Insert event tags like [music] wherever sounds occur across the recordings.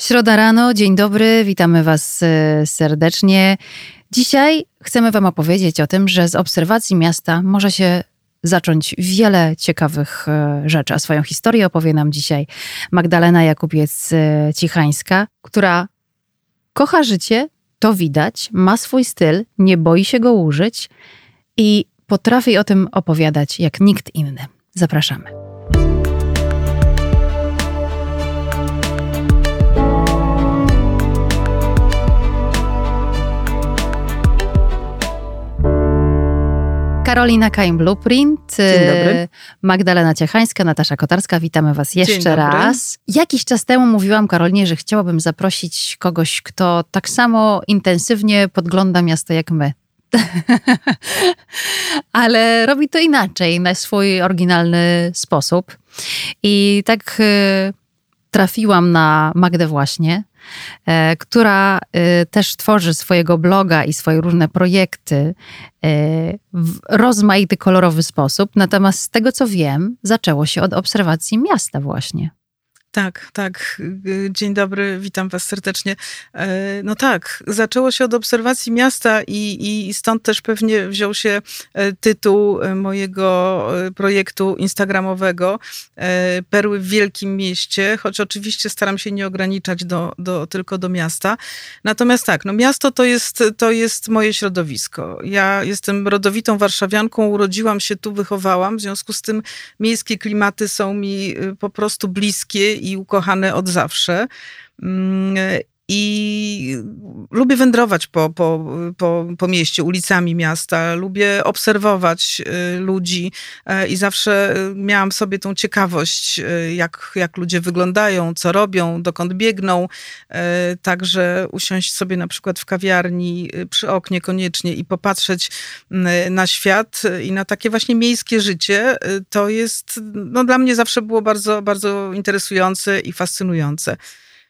Środa rano, dzień dobry, witamy Was e, serdecznie. Dzisiaj chcemy Wam opowiedzieć o tym, że z obserwacji miasta może się zacząć wiele ciekawych e, rzeczy. A swoją historię opowie nam dzisiaj Magdalena Jakubiec-Cichańska, która kocha życie, to widać, ma swój styl, nie boi się go użyć i potrafi o tym opowiadać jak nikt inny. Zapraszamy. Karolina Kaim Blueprint. Dzień dobry. Magdalena Ciechańska, Natasza Kotarska, witamy Was jeszcze raz. Jakiś czas temu mówiłam Karolinie, że chciałabym zaprosić kogoś, kto tak samo intensywnie podgląda miasto jak my. [laughs] Ale robi to inaczej, na swój oryginalny sposób. I tak y, trafiłam na Magdę właśnie, która e, też tworzy swojego bloga i swoje różne projekty e, w rozmaity, kolorowy sposób. Natomiast z tego co wiem, zaczęło się od obserwacji miasta właśnie. Tak, tak. Dzień dobry, witam Was serdecznie. E, no tak, zaczęło się od obserwacji miasta i, i stąd też pewnie wziął się e, tytuł e, mojego projektu instagramowego Perły w Wielkim Mieście, choć oczywiście staram się nie ograniczać do, do, tylko do miasta. Natomiast tak, no miasto to jest, to jest moje środowisko. Ja jestem rodowitą warszawianką, urodziłam się tu, wychowałam, w związku z tym miejskie klimaty są mi po prostu bliskie i ukochane od zawsze. I lubię wędrować po, po, po, po mieście, ulicami miasta, lubię obserwować y, ludzi e, i zawsze miałam w sobie tą ciekawość, y, jak, jak ludzie wyglądają, co robią, dokąd biegną. Także usiąść sobie na przykład w kawiarni y, przy oknie koniecznie i popatrzeć na świat i na takie właśnie miejskie życie, to jest, no dla mnie zawsze było bardzo, bardzo interesujące i fascynujące.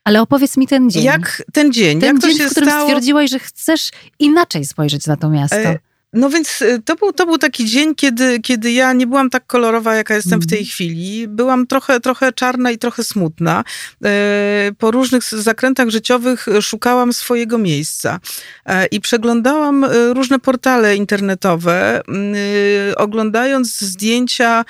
Ale opowiedz mi ten dzień. Jak ten dzień? Ten jak dzień, to się w którym stało? stwierdziłaś, że chcesz inaczej spojrzeć na to miasto. E no więc y, to był, to był taki dzień, kiedy, kiedy ja nie byłam tak kolorowa, jaka jestem w tej mhm. chwili. Byłam trochę, trochę czarna i trochę smutna. E, po różnych zakrętach życiowych szukałam swojego miejsca e, i przeglądałam e, różne portale internetowe, oglądając zdjęcia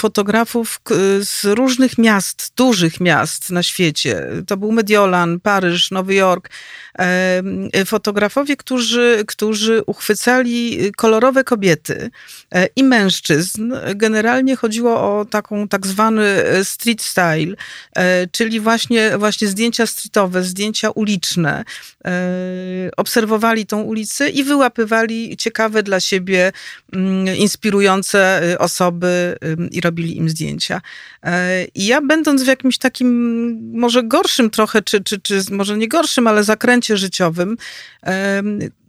fotografów z różnych miast, dużych miast na świecie. To był Mediolan, Paryż, Nowy Jork. Fotografowie, którzy, którzy uchwycali kolorowe kobiety e, i mężczyzn. Generalnie chodziło o taką tak zwany e, street style, e, czyli właśnie, właśnie zdjęcia streetowe, zdjęcia uliczne. Obserwowali tą ulicę i wyłapywali ciekawe dla siebie, mm, inspirujące osoby i robili im zdjęcia. I ja będąc w jakimś takim może gorszym trochę, czy, czy, czy może nie gorszym, ale zakręcie życiowym,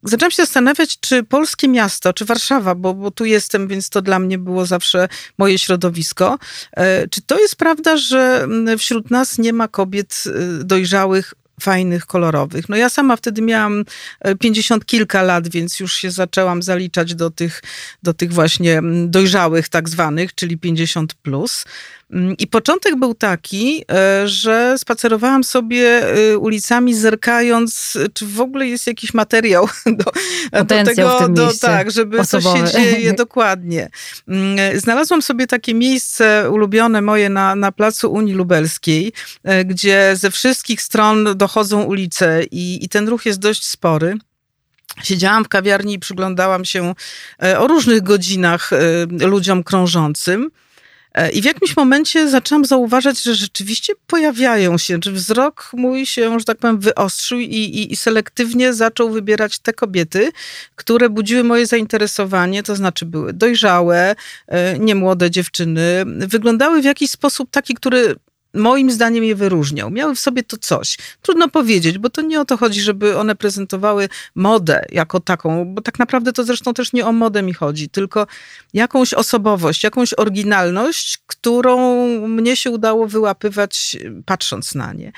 zaczęłam się zastanawiać, czy polskie miasto, czy Warszawa, bo, bo tu jestem, więc to dla mnie było zawsze moje środowisko. E, czy to jest prawda, że wśród nas nie ma kobiet e, dojrzałych fajnych, kolorowych. No ja sama wtedy miałam e, pięćdziesiąt kilka lat, więc już się zaczęłam zaliczać do tych, do tych właśnie dojrzałych tak zwanych, czyli 50 plus. Mm, I początek był taki, e, że spacerowałam sobie e, ulicami, zerkając, czy w ogóle jest jakiś materiał [laughs] do, do tego, do, tak, żeby osobowe. coś się [laughs] dzieje dokładnie. Mm, znalazłam sobie takie miejsce ulubione moje na, na placu Unii Lubelskiej, gdzie ze wszystkich stron dochodzą ulice i, i ten ruch jest dość spory. Siedziałam w kawiarni i przyglądałam się o różnych godzinach ludziom krążącym. E, I w jakimś momencie zaczęłam zauważać, że rzeczywiście pojawiają się, że wzrok mój się, że tak powiem, wyostrzył i, i, i selektywnie zaczął wybierać te kobiety, które budziły moje zainteresowanie, to znaczy były dojrzałe, e, niemłode dziewczyny, wyglądały w jakiś sposób taki, który moim zdaniem je wyróżniał. Miały w sobie to coś. Trudno powiedzieć, bo to nie o to chodzi, żeby one prezentowały modę jako taką, bo tak naprawdę to zresztą też nie o modę mi chodzi, tylko jakąś osobowość, jakąś oryginalność, którą mnie się udało wyłapywać patrząc na nie.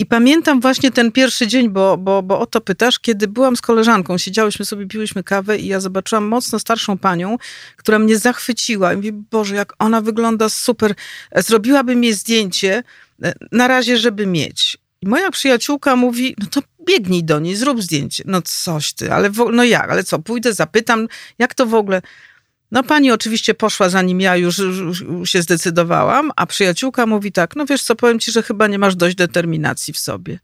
I pamiętam właśnie ten pierwszy dzień, bo, bo, bo o to pytasz, kiedy byłam z koleżanką, siedziałyśmy sobie, piłyśmy kawę i ja zobaczyłam mocno starszą panią, która mnie zachwyciła. I mówię, Boże, jak ona wygląda super. Zrobiłabym jej zdjęcie, e, na razie, żeby mieć. I moja przyjaciółka mówi, no to biegnij do niej, zrób zdjęcie. No coś ty, ale no jak, ale co, pójdę, zapytam, jak to w ogóle... No pani oczywiście poszła zanim ja już, już, się zdecydowałam, a przyjaciółka mówi tak, no wiesz co, powiem ci, że chyba nie masz dość determinacji w sobie.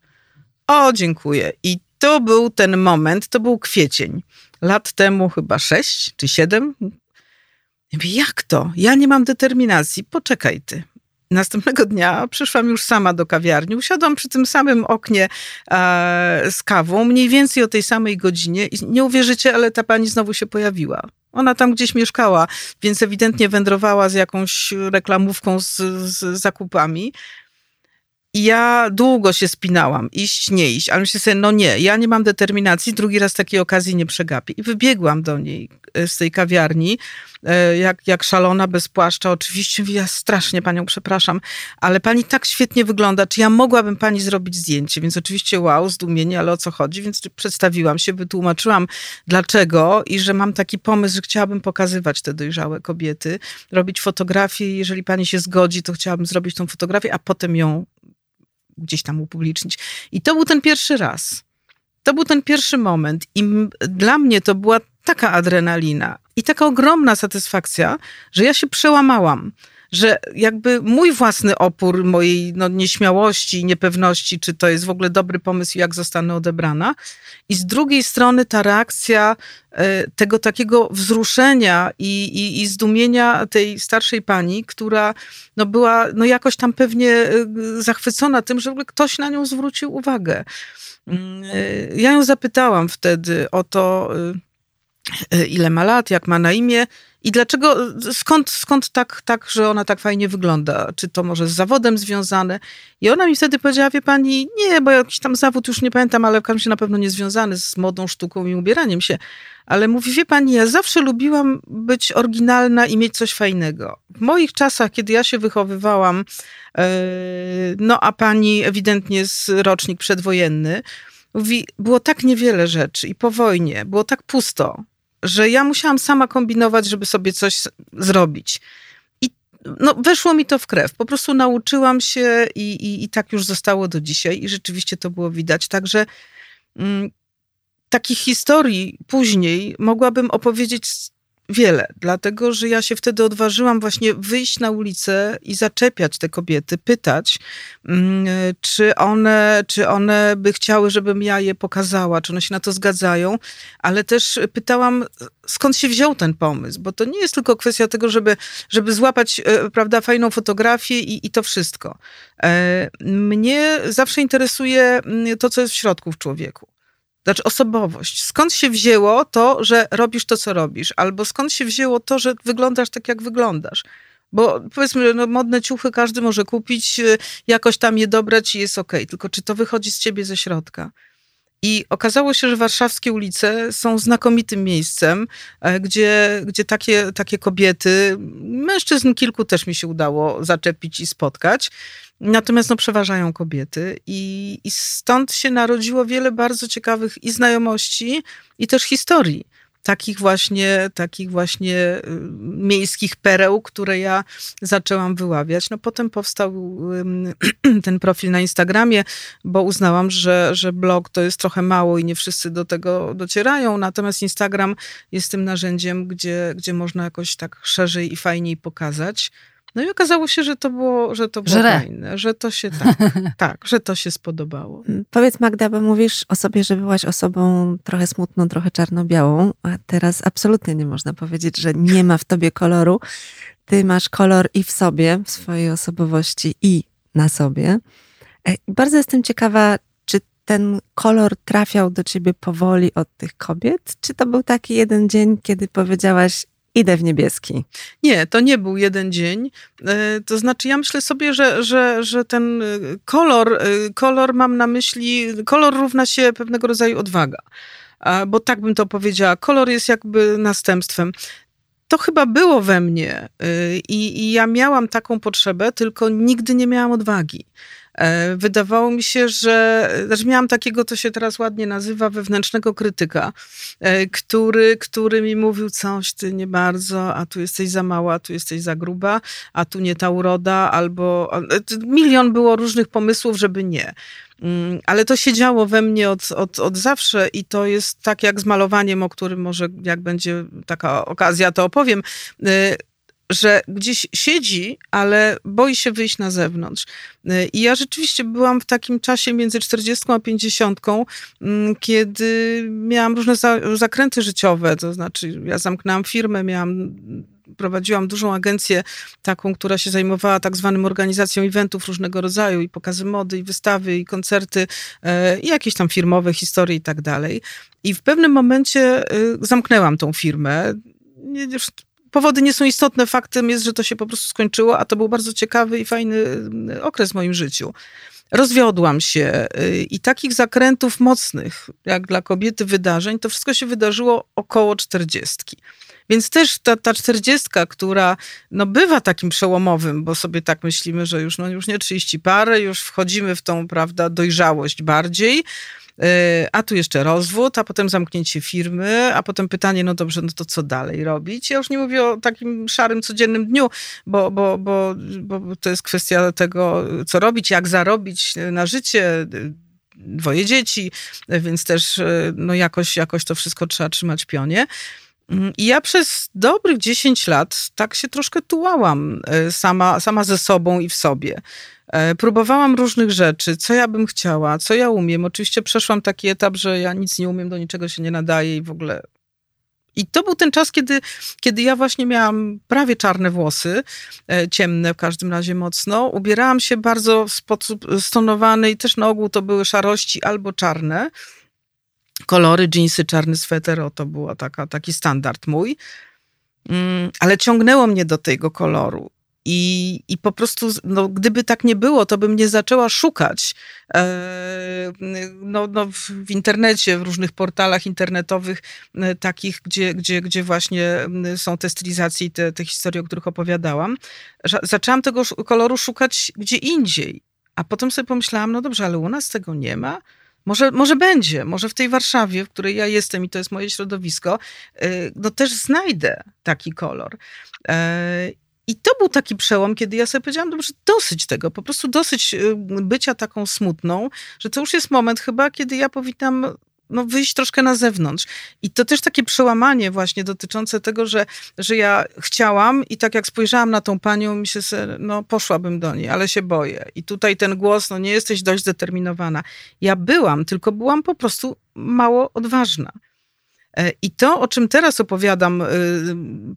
O, dziękuję. I to był ten moment, to był kwiecień. Lat temu chyba sześć czy siedem. Jak to? Ja nie mam determinacji. Poczekaj ty. Następnego dnia przyszłam już sama do kawiarni, usiadłam przy tym samym oknie e, z kawą, mniej więcej o tej samej godzinie i nie uwierzycie, ale ta pani znowu się pojawiła. Ona tam gdzieś mieszkała, więc ewidentnie wędrowała z jakąś reklamówką z, z zakupami. I ja długo się spinałam, iść, nie iść, ale myślę sobie, no nie, ja nie mam determinacji, drugi raz takiej okazji nie przegapię. I wybiegłam do niej e, z tej kawiarni, e, jak, jak szalona, bez płaszcza. Oczywiście ja strasznie panią przepraszam, ale pani tak świetnie wygląda, czy ja mogłabym pani zrobić zdjęcie? Więc oczywiście wow, zdumienie, ale o co chodzi? Więc przedstawiłam się, wytłumaczyłam dlaczego i że mam taki pomysł, że chciałabym pokazywać te dojrzałe kobiety, robić fotografie jeżeli pani się zgodzi, to chciałabym zrobić tą fotografię, a potem ją gdzieś tam upublicznić. I to był ten pierwszy raz. To był ten pierwszy moment. I dla mnie to była taka adrenalina i taka ogromna satysfakcja, że ja się przełamałam że jakby mój własny opór mojej no, nieśmiałości, niepewności, czy to jest w ogóle dobry pomysł, jak zostanę odebrana. I z drugiej strony ta reakcja e, tego takiego wzruszenia i, i, i zdumienia tej starszej pani, która no, była no, jakoś tam pewnie e, zachwycona tym, że w ogóle ktoś na nią zwrócił uwagę. Mm, e, ja ją zapytałam wtedy o to, ile ma lat, jak ma na imię. I dlaczego, skąd, skąd tak, tak, że ona tak fajnie wygląda? Czy to może z zawodem związane? I ona mi wtedy powiedziała, wie pani, nie, bo jakiś tam zawód już nie pamiętam, ale w się na pewno nie związany z modą, sztuką i ubieraniem się. Ale mówi, wie pani, ja zawsze lubiłam być oryginalna i mieć coś fajnego. W moich czasach, kiedy ja się wychowywałam, e, no a pani ewidentnie jest rocznik przedwojenny, mówi, było tak niewiele rzeczy i po wojnie, było tak pusto że ja musiałam sama kombinować, żeby sobie coś zrobić. I no, weszło mi to w krew. Po prostu nauczyłam się i, i, i tak już zostało do dzisiaj i rzeczywiście to było widać. Także mm, takich historii później mogłabym opowiedzieć wiele, dlatego że ja się wtedy odważyłam właśnie wyjść na ulicę i zaczepiać te kobiety, pytać, mm, czy one, czy one by chciały, żebym ja je pokazała, czy one się na to zgadzają, ale też pytałam, skąd się wziął ten pomysł, bo to nie jest tylko kwestia tego, żeby, żeby złapać e, prawda, fajną fotografię i, i to wszystko. E, mnie zawsze interesuje mm, to, co jest w środku w człowieku. Znaczy osobowość. Skąd się wzięło to, że robisz to, co robisz? Albo skąd się wzięło to, że wyglądasz tak, jak wyglądasz? Bo powiedzmy, no, modne ciuchy każdy może kupić, y, jakoś tam je dobrać i jest okej. Okay. Tylko czy to wychodzi z ciebie ze środka? I okazało się, że warszawskie ulice są znakomitym miejscem, e, gdzie, gdzie takie, takie kobiety, mężczyzn kilku też mi się udało zaczepić i spotkać, Natomiast no, przeważają kobiety i, i stąd się narodziło wiele bardzo ciekawych i znajomości, i też historii takich właśnie, takich właśnie y, miejskich pereł, które ja zaczęłam wyławiać. No potem powstał [clears throat] ten profil na Instagramie, bo uznałam, że, że blog to jest trochę mało i nie wszyscy do tego docierają, natomiast Instagram jest tym narzędziem, gdzie, gdzie można jakoś tak szerzej i fajniej pokazać. No i okazało się, że to było, że to było fajne, że to się tak, [laughs] tak, że to się spodobało. Powiedz Magda, bo mówisz o sobie, że byłaś osobą trochę smutną, trochę czarno-białą, a teraz absolutnie nie można powiedzieć, że nie ma w tobie koloru. Ty masz kolor i w sobie, w swojej osobowości i na sobie. E, bardzo jestem ciekawa, czy ten kolor trafiał do ciebie powoli od tych kobiet? Czy to był taki jeden dzień, kiedy powiedziałaś, idę w niebieski. Nie, to nie był jeden dzień. E, to znaczy, ja myślę sobie, że, że, że ten e, kolor, e, kolor mam na myśli, kolor równa się pewnego rodzaju odwaga. Bo tak bym to powiedziała. Kolor jest jakby następstwem to chyba było we mnie i, i, ja miałam taką potrzebę, tylko nigdy nie miałam odwagi. E, wydawało mi się, że, że miałam takiego, to się teraz ładnie nazywa, wewnętrznego krytyka, e, który, który mi mówił coś, ty nie bardzo, a tu jesteś za mała, a tu jesteś za gruba, a tu nie ta uroda, albo milion było różnych pomysłów, żeby nie. Mm, ale to się działo we mnie od, od, od zawsze i to jest tak jak z malowaniem, o którym może jak będzie taka okazja, to opowiem że gdzieś siedzi, ale boi się wyjść na zewnątrz. Y, I ja rzeczywiście byłam w takim czasie między 40 a 50, mm, kiedy miałam różne zakręty życiowe, to znaczy ja zamknęłam firmę, miałam prowadziłam dużą agencję taką, która się zajmowała tak zwanym organizacją eventów różnego rodzaju i pokazy mody, i wystawy, i koncerty, e, i jakieś tam firmowe historie i tak dalej. I w pewnym momencie e, zamknęłam tą firmę. Powody nie są istotne, faktem jest, że to się po prostu skończyło, a to był bardzo ciekawy i fajny e, okres w moim życiu. Rozwiodłam się i takich zakrętów mocnych, jak dla kobiety wydarzeń, to wszystko się wydarzyło około czterdziestki. Więc też ta, ta 40, która no, bywa takim przełomowym, bo sobie tak myślimy, że już, no, już nie 30 parę, już wchodzimy w tą, prawda, dojrzałość bardziej. E, a tu jeszcze rozwód, a potem zamknięcie firmy, a potem pytanie, no dobrze, no to co dalej robić? Ja już nie mówię o takim szarym, codziennym dniu, bo, bo, bo, bo to jest kwestia tego, co robić, jak zarobić na życie, dwoje dzieci, więc też no jakoś, jakoś to wszystko trzeba trzymać pionie. Mm, I ja przez dobrych 10 lat tak się troszkę tułałam e, sama, sama ze sobą i w sobie. E, próbowałam różnych rzeczy, co ja bym chciała, co ja umiem. Oczywiście przeszłam taki etap, że ja nic nie umiem, do niczego się nie nadaję i w ogóle. I to był ten czas, kiedy, kiedy ja właśnie miałam prawie czarne włosy, e, ciemne w każdym razie mocno. Ubierałam się bardzo w sposób stonowany i też na ogół to były szarości albo czarne kolory, jeansy, czarny sweter, o to był taki standard mój. Mm, ale ciągnęło mnie do tego koloru. I, I po prostu, no, gdyby tak nie było, to bym nie zaczęła szukać e, no, no, w internecie, w różnych portalach internetowych, e, takich, gdzie, gdzie, gdzie właśnie są te stylizacje i te, te historie, o których opowiadałam. Zaczęłam tego koloru szukać gdzie indziej. A potem sobie pomyślałam, no dobrze, ale u nas tego nie ma. Może, może będzie, może w tej Warszawie, w której ja jestem i to jest moje środowisko, y, no też znajdę taki kolor. E, I to był taki przełom, kiedy ja sobie powiedziałam, dobrze, dosyć tego, po prostu dosyć y, bycia taką smutną, że to już jest moment chyba, kiedy ja powinnam no, wyjść troszkę na zewnątrz. I to też takie przełamanie właśnie dotyczące tego, że, że ja chciałam i tak jak spojrzałam na tą panią, mi się, no poszłabym do niej, ale się boję. I tutaj ten głos, no nie jesteś dość zdeterminowana. Ja byłam, tylko byłam po prostu mało odważna. E, I to, o czym teraz opowiadam, e,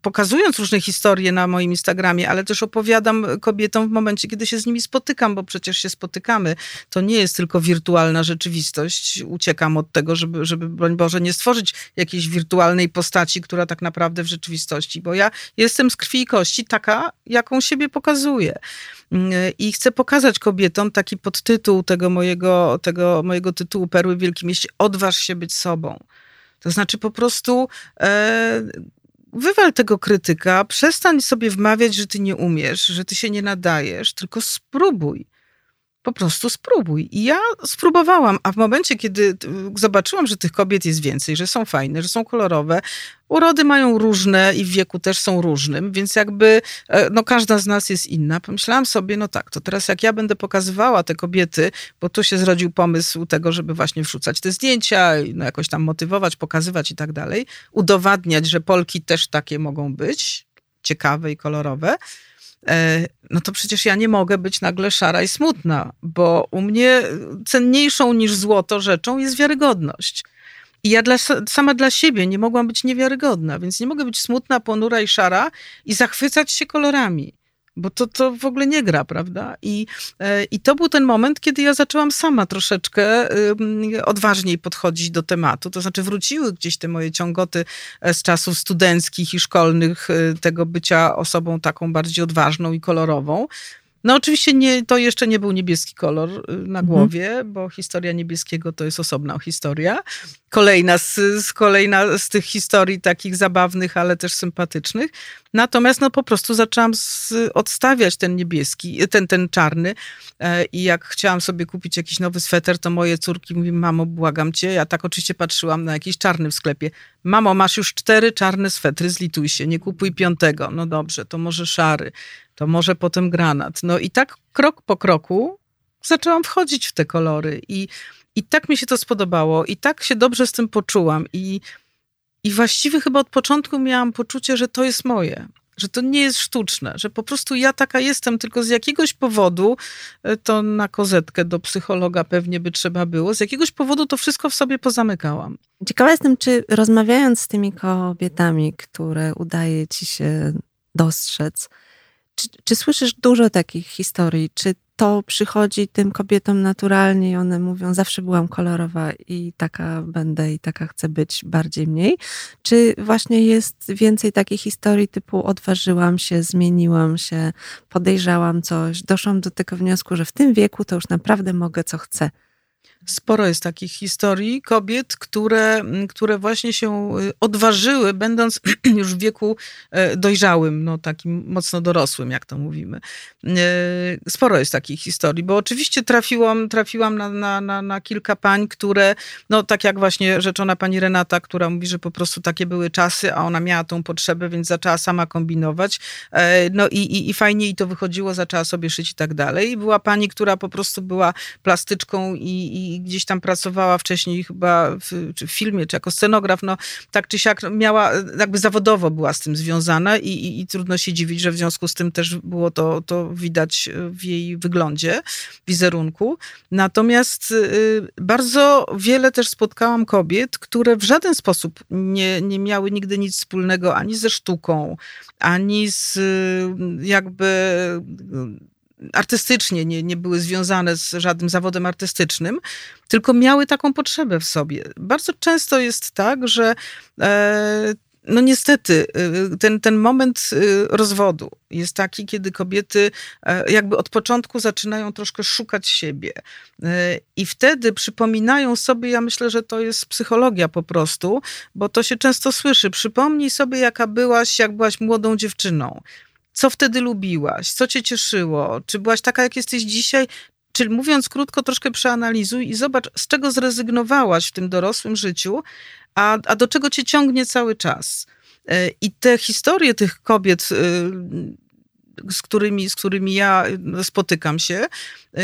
pokazując różne historie na moim Instagramie, ale też opowiadam kobietom w momencie, kiedy się z nimi spotykam, bo przecież się spotykamy. To nie jest tylko wirtualna rzeczywistość. Uciekam od tego, żeby, żeby broń Boże, nie stworzyć jakiejś wirtualnej postaci, która tak naprawdę w rzeczywistości, bo ja jestem z krwi i kości taka, jaką siebie pokazuję. Mm, I chcę pokazać kobietom taki podtytuł tego mojego, tego mojego tytułu Perły w Wielkim Mieście: Odważ się być sobą. To znaczy po prostu e, wywal tego krytyka, przestań sobie wmawiać, że ty nie umiesz, że ty się nie nadajesz, tylko spróbuj po prostu spróbuj. I ja spróbowałam, a w momencie, kiedy zobaczyłam, że tych kobiet jest więcej, że są fajne, że są kolorowe, urody mają różne i w wieku też są różnym, więc jakby e, no każda z nas jest inna. Pomyślałam sobie, no tak, to teraz jak ja będę pokazywała te kobiety, bo tu się zrodził pomysł tego, żeby właśnie wrzucać te zdjęcia, no jakoś tam motywować, pokazywać i tak dalej, udowadniać, że Polki też takie mogą być, ciekawe i kolorowe, no to przecież ja nie mogę być nagle szara i smutna, bo u mnie cenniejszą niż złoto rzeczą jest wiarygodność. I ja dla, sama dla siebie nie mogłam być niewiarygodna, więc nie mogę być smutna, ponura i szara i zachwycać się kolorami bo to, to w ogóle nie gra, prawda? I, e, I to był ten moment, kiedy ja zaczęłam sama troszeczkę odważniej podchodzić do tematu. To znaczy wróciły gdzieś te moje ciągoty e, z czasów studenckich i szkolnych, e, tego bycia osobą taką bardziej odważną i kolorową. No oczywiście nie, to jeszcze nie był niebieski kolor y, na Mhm. głowie, bo historia niebieskiego to jest osobna historia. Kolejna z, z, kolejna z tych historii takich zabawnych, ale też sympatycznych. Natomiast no po prostu zaczęłam z, odstawiać ten niebieski, ten, ten czarny e, i jak chciałam sobie kupić jakiś nowy sweter, to moje córki mówią, mamo, błagam cię. Ja tak oczywiście patrzyłam na jakiś czarny w sklepie. Mamo, masz już cztery czarne swetry, zlituj się, nie kupuj piątego. No dobrze, to może szary, to może potem granat. No i tak krok po kroku zaczęłam wchodzić w te kolory i, i tak mi się to spodobało i tak się dobrze z tym poczułam i, i właściwie chyba od początku miałam poczucie, że to jest moje, że to nie jest sztuczne, że po prostu ja taka jestem, tylko z jakiegoś powodu, e, to na kozetkę do psychologa pewnie by trzeba było, z jakiegoś powodu to wszystko w sobie pozamykałam. Ciekawa jestem, czy rozmawiając z tymi kobietami, które udaje ci się dostrzec, czy, czy słyszysz dużo takich historii? Czy to przychodzi tym kobietom naturalnie i one mówią, zawsze byłam kolorowa i taka będę i taka chcę być bardziej mniej? Czy właśnie jest więcej takich historii typu odważyłam się, zmieniłam się, podejrzałam coś, doszłam do tego wniosku, że w tym wieku to już naprawdę mogę co chcę? Sporo jest takich historii kobiet, które, które właśnie się y, odważyły, będąc [clears throat] już w wieku e, dojrzałym, no takim mocno dorosłym, jak to mówimy. E, Sporo jest takich historii, bo oczywiście trafiłam, trafiłam na, na, na, na kilka pań, które, no tak jak właśnie rzeczona pani Renata, która mówi, że po prostu takie były czasy, a ona miała tą potrzebę, więc zaczęła sama kombinować. E, No i, i, i fajnie jej to wychodziło, zaczęła sobie szyć i tak dalej. I była pani, która po prostu była plastyczką i, i gdzieś tam pracowała wcześniej chyba w, w filmie, czy jako scenograf, no tak czy siak miała, jakby zawodowo była z tym związana i, i, i trudno się dziwić, że w związku z tym też było to, to widać w jej wyglądzie, wizerunku. Natomiast y, bardzo wiele też spotkałam kobiet, które w żaden sposób nie, nie miały nigdy nic wspólnego ani ze sztuką, ani z y, jakby artystycznie nie, nie były związane z żadnym zawodem artystycznym, tylko miały taką potrzebę w sobie. Bardzo często jest tak, że e, no niestety, y, ten, ten moment y, rozwodu jest taki, kiedy kobiety e, jakby od początku zaczynają troszkę szukać siebie. E, I wtedy przypominają sobie, ja myślę, że to jest psychologia po prostu, bo to się często słyszy. Przypomnij sobie, jaka byłaś, jak byłaś młodą dziewczyną. Co wtedy lubiłaś? Co cię cieszyło? Czy byłaś taka, jak jesteś dzisiaj? Czyli mówiąc krótko, troszkę przeanalizuj i zobacz, z czego zrezygnowałaś w tym dorosłym życiu, a, a do czego cię ciągnie cały czas. E, I te historie tych kobiet, y, z którymi, z którymi ja spotykam się,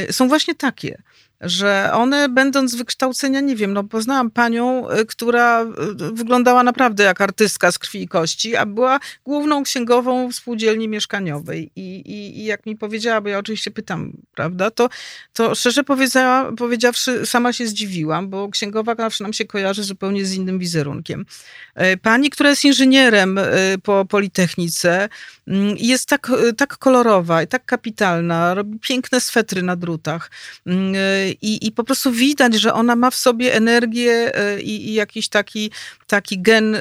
y, są właśnie takie że one będąc wykształcenia, nie wiem, no poznałam panią, y, która y, wyglądała naprawdę jak artystka z krwi i kości, a była główną księgową w spółdzielni mieszkaniowej. I, i, i jak mi powiedziała, bo ja oczywiście pytam, prawda, to, to szczerze powiedziawszy, sama się zdziwiłam, bo księgowa zawsze nam się kojarzy zupełnie z innym wizerunkiem. E, Pani, która jest inżynierem po Politechnice, mm, jest tak, tak kolorowa i tak kapitalna, robi piękne swetry na drutach. Mm, e, I, I po prostu widać, że ona ma w sobie energię i, i jakiś taki, taki gen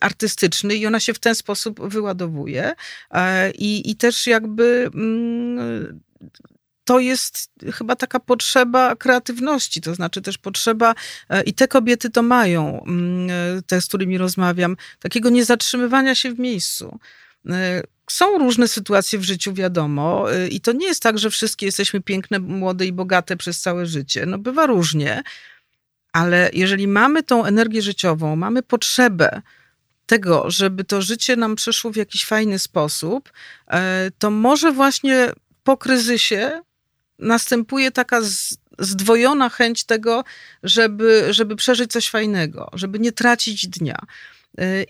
artystyczny i ona się w ten sposób wyładowuje. I, i też jakby mm, to jest chyba taka potrzeba kreatywności, to znaczy też potrzeba, i te kobiety to mają, te, z którymi rozmawiam, takiego niezatrzymywania się w miejscu. Są różne sytuacje w życiu, wiadomo, i to nie jest tak, że wszystkie jesteśmy piękne, młode i bogate przez całe życie. No bywa różnie, ale jeżeli mamy tą energię życiową, mamy potrzebę tego, żeby to życie nam przeszło w jakiś fajny sposób, to może właśnie po kryzysie następuje taka zdwojona chęć tego, żeby, żeby przeżyć coś fajnego, żeby nie tracić dnia.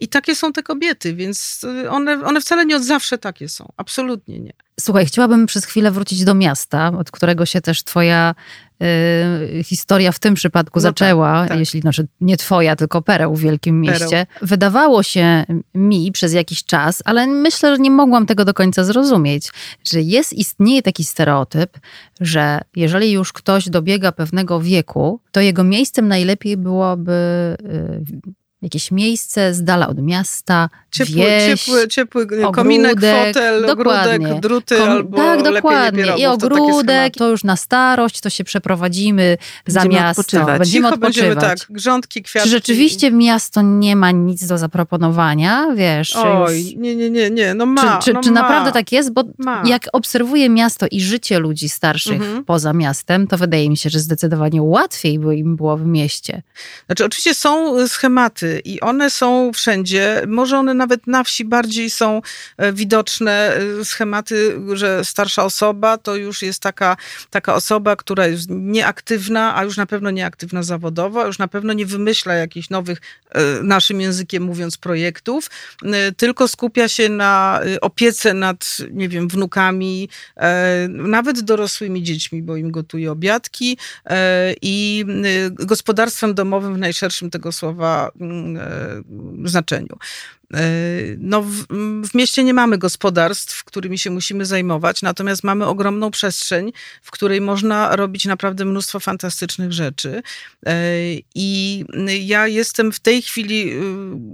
I takie są te kobiety, więc one, one wcale nie od zawsze takie są. Absolutnie nie. Słuchaj, chciałabym przez chwilę wrócić do miasta, od którego się też twoja y, historia w tym przypadku No zaczęła, tak, tak. jeśli znaczy nie twoja, tylko pereł w Wielkim Pereł. Mieście. Wydawało się mi przez jakiś czas, ale myślę, że nie mogłam tego do końca zrozumieć, że jest, istnieje taki stereotyp, że jeżeli już ktoś dobiega pewnego wieku, to jego miejscem najlepiej byłoby y, jakieś miejsce z dala od miasta, Ciepły, wieś, ciepły, ciepły kominek, ogródek, fotel, dokładnie. ogródek, druty Kom- albo tak, dokładnie. nie I to ogródek, schematy. to już na starość, to się przeprowadzimy za Będziemy miasto. odpoczywać. Będziemy Cicho będziemy odpoczywać. tak, grządki, kwiatki. Czy rzeczywiście miasto nie ma nic do zaproponowania? Wiesz, Oj, już... nie, nie, nie, nie, no ma. Czy, czy, no czy ma, naprawdę tak jest? Bo Ma. jak obserwuję miasto i życie ludzi starszych Mhm. poza miastem, to wydaje mi się, że zdecydowanie łatwiej by im było w mieście. Znaczy, oczywiście są y, schematy i one są wszędzie. Może one nawet na wsi bardziej są e, widoczne. y, Schematy, że starsza osoba to już jest taka, taka osoba, która jest nieaktywna, a już na pewno nieaktywna zawodowo, już na pewno nie wymyśla jakichś nowych, e, naszym językiem mówiąc, projektów, e, tylko skupia się na opiece nad, nie wiem, wnukami, e, nawet dorosłymi dziećmi, bo im gotuje obiadki e, i gospodarstwem domowym w najszerszym tego słowa mm, e, znaczeniu. E, No, w, w mieście nie mamy gospodarstw, którymi się musimy zajmować, natomiast mamy ogromną przestrzeń, w której można robić naprawdę mnóstwo fantastycznych rzeczy. E, I ja jestem w tej chwili y,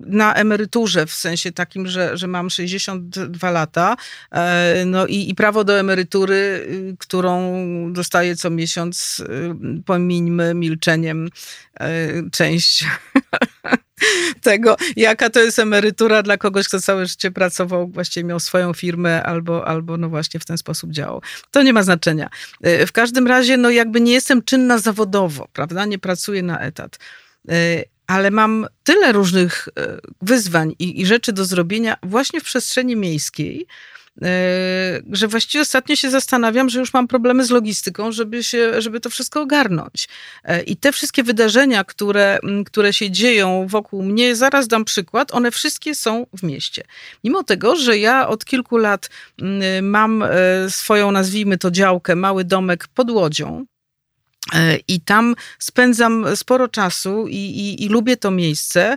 na emeryturze, w sensie takim, że, że mam 62 lata, e, no i, i prawo do emerytury, y, którą dostaję co miesiąc, y, pomińmy milczeniem e, część [laughs] [laughs] tego, jaka to jest emerytura dla kogoś, kto całe życie pracował, właściwie miał swoją firmę albo, albo no właśnie w ten sposób działał. To nie ma znaczenia. E, W każdym razie, no jakby nie jestem czynna zawodowo, prawda? Nie pracuję na etat. E, Ale mam tyle różnych e, wyzwań i, i rzeczy do zrobienia właśnie w przestrzeni miejskiej, że właściwie ostatnio się zastanawiam, że już mam problemy z logistyką, żeby, się, żeby to wszystko ogarnąć. E, I te wszystkie wydarzenia, które, m, które się dzieją wokół mnie, zaraz dam przykład, one wszystkie są w mieście. Mimo tego, że ja od kilku lat m, mam e, swoją, nazwijmy to działkę, mały domek pod Łodzią, i tam spędzam sporo czasu i, i, i lubię to miejsce,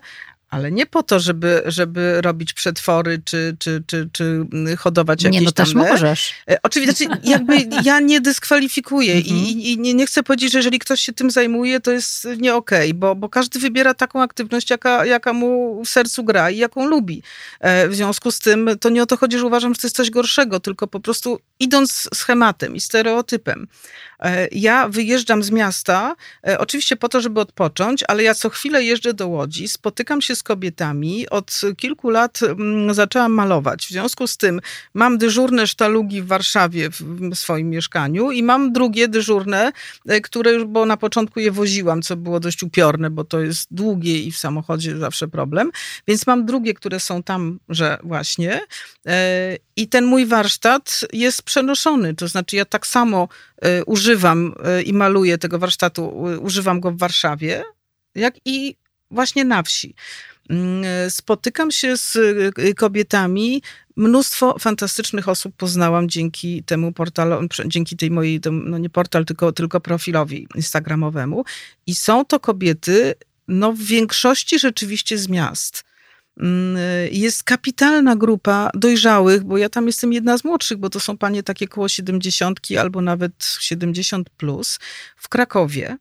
ale nie po to, żeby, żeby robić przetwory czy, czy, czy, czy hodować jakieś Nie, no tam... też możesz. E, Oczywiście, znaczy jakby ja nie dyskwalifikuję Mhm. i, i, i nie, nie chcę powiedzieć, że jeżeli ktoś się tym zajmuje, to jest nie okej, bo, bo każdy wybiera taką aktywność, jaka, jaka mu w sercu gra i jaką lubi. E, W związku z tym to nie o to chodzi, że uważam, że to jest coś gorszego, tylko po prostu idąc schematem i stereotypem. E, Ja wyjeżdżam z miasta, e, oczywiście po to, żeby odpocząć, ale ja co chwilę jeżdżę do Łodzi, spotykam się z kobietami. Od kilku lat mm, zaczęłam malować. W związku z tym mam dyżurne sztalugi w Warszawie w swoim mieszkaniu i mam drugie dyżurne, e, które już, bo na początku je woziłam, co było dość upiorne, bo to jest długie i w samochodzie zawsze problem. Więc mam drugie, które są tam, że właśnie. E, I ten mój warsztat jest przenoszony. To znaczy, ja tak samo e, używam i maluję tego warsztatu, używam go w Warszawie, jak i właśnie na wsi. Mm, Spotykam się z e, kobietami. Mnóstwo fantastycznych osób poznałam dzięki temu portalowi, dzięki tej mojej, no nie portal, tylko, tylko profilowi instagramowemu. I są to kobiety, no w większości rzeczywiście z miast. Mm, Jest kapitalna grupa dojrzałych, bo ja tam jestem jedna z młodszych, bo to są panie takie koło 70 albo nawet 70 plus w Krakowie.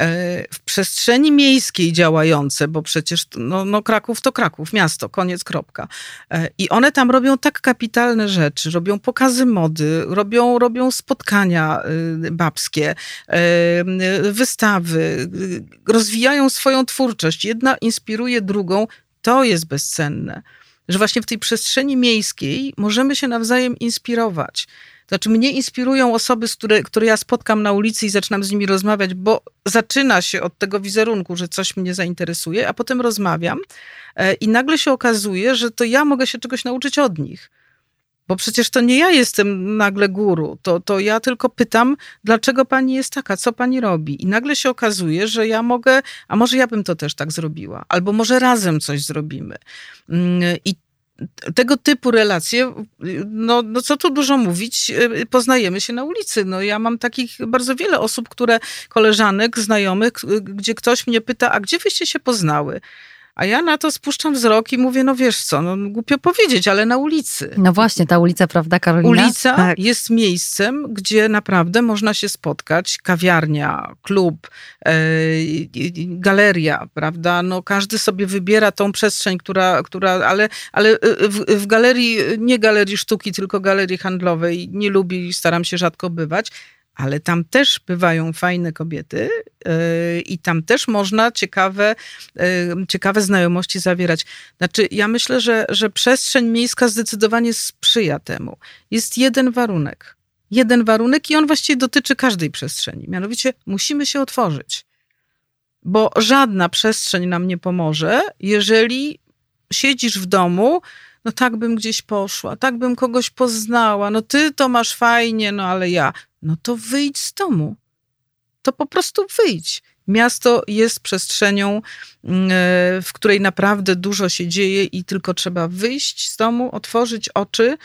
E, W przestrzeni miejskiej działające, bo przecież no, no Kraków to Kraków, miasto, koniec, kropka. E, I one tam robią tak kapitalne rzeczy, robią pokazy mody, robią, robią spotkania y, babskie, y, wystawy, y, rozwijają swoją twórczość. Jedna inspiruje drugą, to jest bezcenne. Że właśnie w tej przestrzeni miejskiej możemy się nawzajem inspirować. Znaczy, mnie inspirują osoby, z które, które ja spotkam na ulicy i zaczynam z nimi rozmawiać, bo zaczyna się od tego wizerunku, że coś mnie zainteresuje, a potem rozmawiam e, i nagle się okazuje, że to ja mogę się czegoś nauczyć od nich. Bo przecież to nie ja jestem nagle guru, to, to ja tylko pytam, dlaczego pani jest taka, co pani robi. I nagle się okazuje, że ja mogę, a może ja bym to też tak zrobiła, albo może razem coś zrobimy. Mm, I tego typu relacje, no, no co tu dużo mówić, y, poznajemy się na ulicy. No ja mam takich bardzo wiele osób, które, koleżanek, znajomych, y, gdzie ktoś mnie pyta, a gdzie wyście się poznały? A ja na to spuszczam wzrok i mówię, no wiesz co, no głupio powiedzieć, ale na ulicy. No właśnie, ta ulica, prawda, Karolina? Ulica tak. jest miejscem, gdzie naprawdę można się spotkać. Kawiarnia, klub, e, galeria, prawda? No każdy sobie wybiera tą przestrzeń, która, która ale, ale w, w galerii, nie galerii sztuki, tylko galerii handlowej nie lubi staram się rzadko bywać ale tam też bywają fajne kobiety i tam też można ciekawe, yy, ciekawe znajomości zawierać. Znaczy, ja myślę, że, że przestrzeń miejska zdecydowanie sprzyja temu. Jest jeden warunek. Jeden warunek i on właściwie dotyczy każdej przestrzeni. Mianowicie musimy się otworzyć. Bo żadna przestrzeń nam nie pomoże, jeżeli siedzisz w domu, no tak bym gdzieś poszła, tak bym kogoś poznała, no ty to masz fajnie, no ale ja no to wyjdź z domu. To po prostu wyjdź. Miasto jest przestrzenią, mm, e, w której naprawdę dużo się dzieje i tylko trzeba wyjść z domu, otworzyć oczy,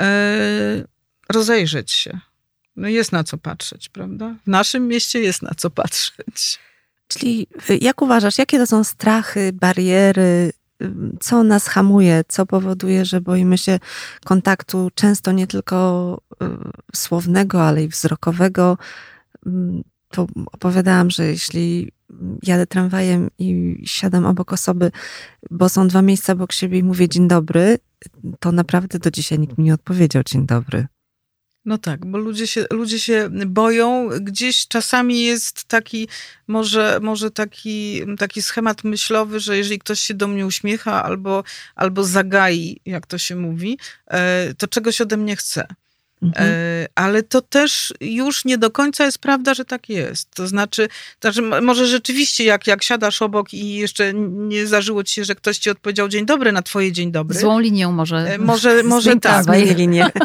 e, rozejrzeć się. No jest na co patrzeć, prawda? W naszym mieście jest na co patrzeć. Czyli y, jak uważasz, jakie to są strachy, bariery, co nas hamuje, co powoduje, że boimy się kontaktu często nie tylko y, słownego, ale i wzrokowego. To opowiadałam, że jeśli jadę tramwajem i siadam obok osoby, bo są dwa miejsca obok siebie i mówię dzień dobry, to naprawdę do dzisiaj nikt mi nie odpowiedział dzień dobry. No tak, bo ludzie się, ludzie się boją. Gdzieś czasami jest taki, może, może taki, taki schemat myślowy, że jeżeli ktoś się do mnie uśmiecha albo, albo zagai, jak to się mówi, e, to czegoś ode mnie chce. Mhm. E, ale to też już nie do końca jest prawda, że tak jest. To znaczy, to znaczy może rzeczywiście jak, jak siadasz obok i jeszcze nie zdarzyło ci się, że ktoś ci odpowiedział dzień dobry na twoje dzień dobry. Złą linią może. E, może, [laughs] może tak. linię. [laughs]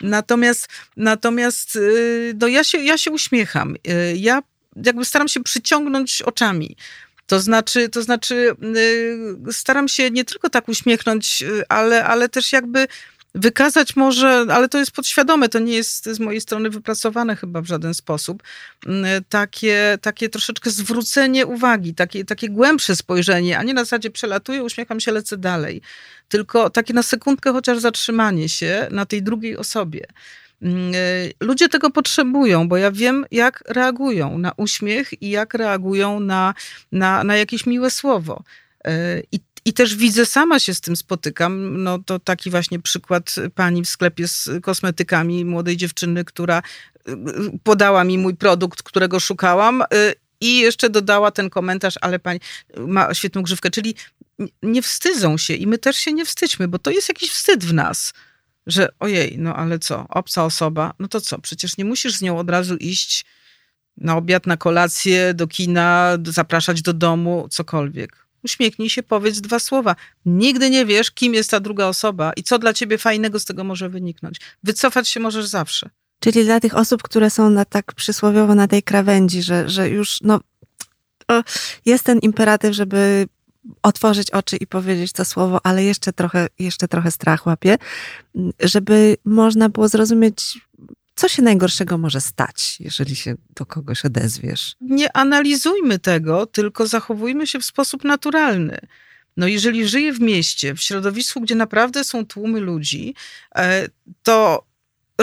Natomiast, natomiast y, no ja, się, ja się uśmiecham. Y, ja jakby staram się przyciągnąć oczami. To znaczy, to znaczy y, staram się nie tylko tak uśmiechnąć, ale, ale też jakby wykazać może, ale to jest podświadome, to nie jest z mojej strony wypracowane chyba w żaden sposób, takie, takie troszeczkę zwrócenie uwagi, takie, takie głębsze spojrzenie, a nie na zasadzie przelatuję, uśmiecham się, lecę dalej. Tylko takie na sekundkę chociaż zatrzymanie się na tej drugiej osobie. Y, ludzie tego potrzebują, bo ja wiem, jak reagują na uśmiech i jak reagują na, na, na jakieś miłe słowo. Y, I i też widzę, sama się z tym spotykam. No to taki właśnie przykład pani w sklepie z kosmetykami, młodej dziewczyny, która y, podała mi mój produkt, którego szukałam. Y, I jeszcze dodała ten komentarz, ale pani ma świetną grzywkę. Czyli nie wstydzą się i my też się nie wstydźmy, bo to jest jakiś wstyd w nas że ojej, no ale co, obca osoba, no to co, przecież nie musisz z nią od razu iść na obiad, na kolację, do kina, zapraszać do domu, cokolwiek uśmiechnij się, powiedz dwa słowa. Nigdy nie wiesz, kim jest ta druga osoba i co dla ciebie fajnego z tego może wyniknąć. Wycofać się możesz zawsze. Czyli dla tych osób, które są na tak przysłowiowo na tej krawędzi, że, że już no, jest ten imperatyw, żeby otworzyć oczy i powiedzieć to słowo, ale jeszcze trochę, jeszcze trochę strach łapie, żeby można było zrozumieć co się najgorszego może stać, jeżeli się do kogoś odezwiesz? Nie analizujmy tego, tylko zachowujmy się w sposób naturalny. No jeżeli żyję w mieście, w środowisku, gdzie naprawdę są tłumy ludzi, e, to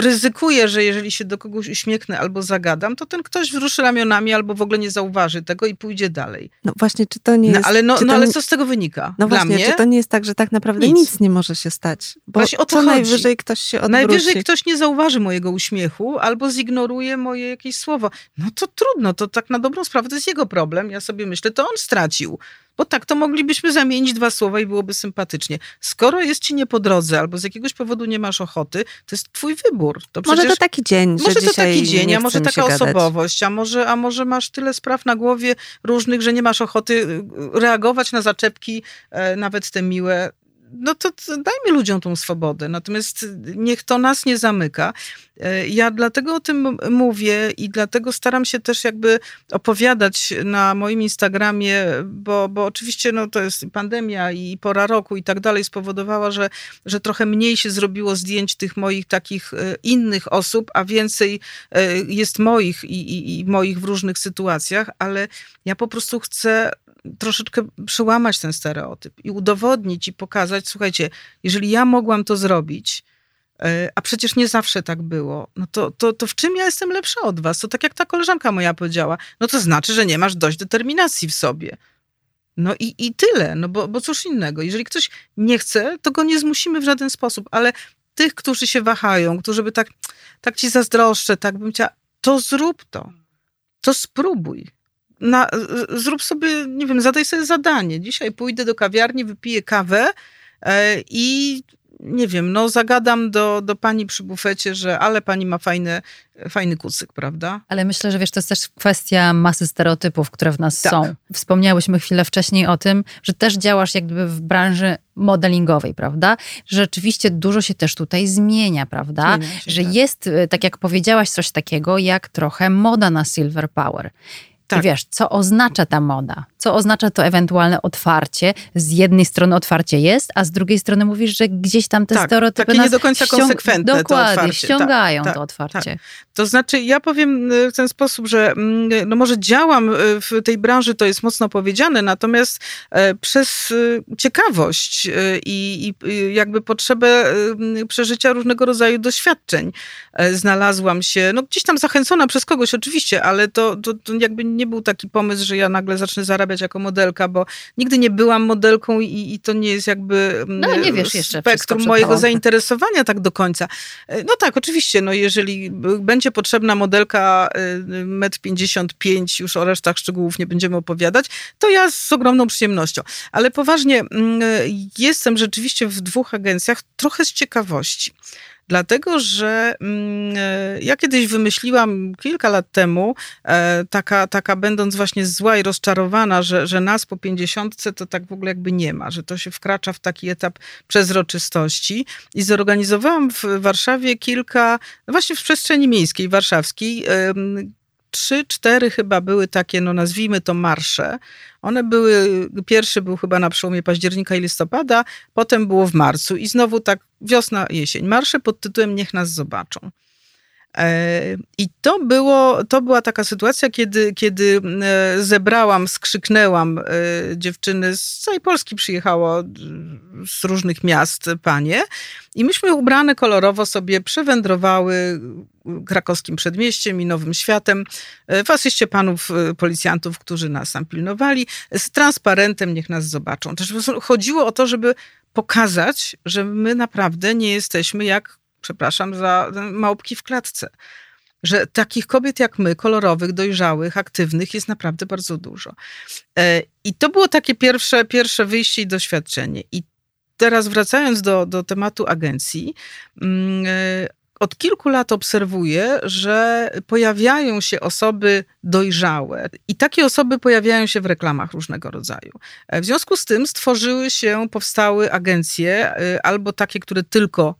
ryzykuję, że jeżeli się do kogoś uśmiechnę albo zagadam, to ten ktoś wzruszy ramionami albo w ogóle nie zauważy tego i pójdzie dalej. No właśnie, czy to nie no, jest... Ale, no, no, ale co z tego wynika? No Dla właśnie, mnie? czy to nie jest tak, że tak naprawdę nic, nic nie może się stać? Bo właśnie o to co chodzi. najwyżej ktoś się odwróci. Najwyżej ktoś nie zauważy mojego uśmiechu albo zignoruje moje jakieś słowo. No to trudno, to tak na dobrą sprawę to jest jego problem. Ja sobie myślę, to on stracił. Bo tak, to moglibyśmy zamienić dwa słowa i byłoby sympatycznie. Skoro jest ci nie po drodze albo z jakiegoś powodu nie masz ochoty, to jest twój wybór. To może to taki dzień, Może to taki dzień, a może taka osobowość, a może, a może masz tyle spraw na głowie różnych, że nie masz ochoty y, reagować na zaczepki, e, nawet te miłe no to, dajmy ludziom tą swobodę. Natomiast niech to nas nie zamyka. E, ja dlatego o tym mówię i dlatego staram się też jakby opowiadać na moim Instagramie, bo, bo oczywiście no, to jest pandemia i pora roku i tak dalej spowodowała, że, że trochę mniej się zrobiło zdjęć tych moich takich e, innych osób, a więcej e, jest moich i, i, i moich w różnych sytuacjach, ale ja po prostu chcę troszeczkę przełamać ten stereotyp i udowodnić i pokazać, słuchajcie, jeżeli ja mogłam to zrobić, e, a przecież nie zawsze tak było, no to, to, to w czym ja jestem lepsza od was? To tak jak ta koleżanka moja powiedziała, no to znaczy, że nie masz dość determinacji w sobie. No i, i tyle, no bo, bo cóż innego. Jeżeli ktoś nie chce, to go nie zmusimy w żaden sposób, ale tych, którzy się wahają, którzy by tak, tak ci zazdroszczę, tak bym chciała, to zrób to. To spróbuj. Na, zrób sobie, nie wiem, zadaj sobie zadanie. Dzisiaj pójdę do kawiarni, wypiję kawę e, i nie wiem, no zagadam do, do pani przy bufecie, że ale pani ma fajny, fajny kucyk, prawda? Ale myślę, że wiesz, to jest też kwestia masy stereotypów, które w nas Tak. są. Wspomniałyśmy chwilę wcześniej o tym, że też działasz jakby w branży modelingowej, prawda? Rzeczywiście dużo się też tutaj zmienia, prawda? Zmienia się, że tak. jest, y, tak jak powiedziałaś, coś takiego jak trochę moda na silver power. Tak. I wiesz, co oznacza ta moda? Co oznacza to ewentualne otwarcie? Z jednej strony otwarcie jest, a z drugiej strony mówisz, że gdzieś tam te Tak, stereotypy takie nie nas do końca ściąg- konsekwentne to Dokładnie, otwarcie. ściągają Tak, to tak, otwarcie. To znaczy, ja powiem y, w ten sposób, że mm, no może działam y, w tej branży, to jest mocno powiedziane, natomiast e, przez y, ciekawość i, i jakby potrzebę przeżycia różnego rodzaju doświadczeń e, znalazłam się, no gdzieś tam zachęcona przez kogoś oczywiście, ale to, to, to jakby nie był taki pomysł, że ja nagle zacznę zarabiać jako modelka, bo nigdy nie byłam modelką i, i to nie jest jakby mm, No, nie wiesz jeszcze spektrum mojego tobą. zainteresowania tak do końca. E, No tak, oczywiście, no jeżeli będzie potrzebna modelka y, metr 55, już o resztach szczegółów nie będziemy opowiadać, to ja z ogromną przyjemnością. Ale poważnie, mm, jestem rzeczywiście w dwóch agencjach trochę z ciekawości. Dlatego, że mm, e, ja kiedyś wymyśliłam kilka lat temu, e, taka, taka będąc właśnie zła i rozczarowana, że, że nas po pięćdziesiątce to tak w ogóle jakby nie ma, że to się wkracza w taki etap przezroczystości. I zorganizowałam w Warszawie kilka, no właśnie w przestrzeni miejskiej warszawskiej, trzy, cztery chyba były takie, no nazwijmy to marsze. One były, pierwszy był chyba na przełomie października i listopada, potem było w marcu i znowu tak wiosna, jesień. Marsze pod tytułem Niech nas zobaczą. E, I to, było, to była taka sytuacja, kiedy, kiedy e, zebrałam, skrzyknęłam e, dziewczyny z całej Polski, przyjechało z różnych miast panie. I myśmy ubrane kolorowo sobie przewędrowały krakowskim przedmieściem i Nowym Światem. W asyście panów policjantów, którzy nas tam pilnowali, z transparentem niech nas zobaczą. Też chodziło o to, żeby pokazać, że my naprawdę nie jesteśmy jak, przepraszam za małpki w klatce. Że takich kobiet jak my, kolorowych, dojrzałych, aktywnych, jest naprawdę bardzo dużo. E, I to było takie pierwsze, pierwsze wyjście i doświadczenie. I teraz wracając do, do tematu agencji, mm, e, od kilku lat obserwuję, że pojawiają się osoby dojrzałe i takie osoby pojawiają się w reklamach różnego rodzaju. E, W związku z tym stworzyły się, powstały agencje, albo takie, które tylko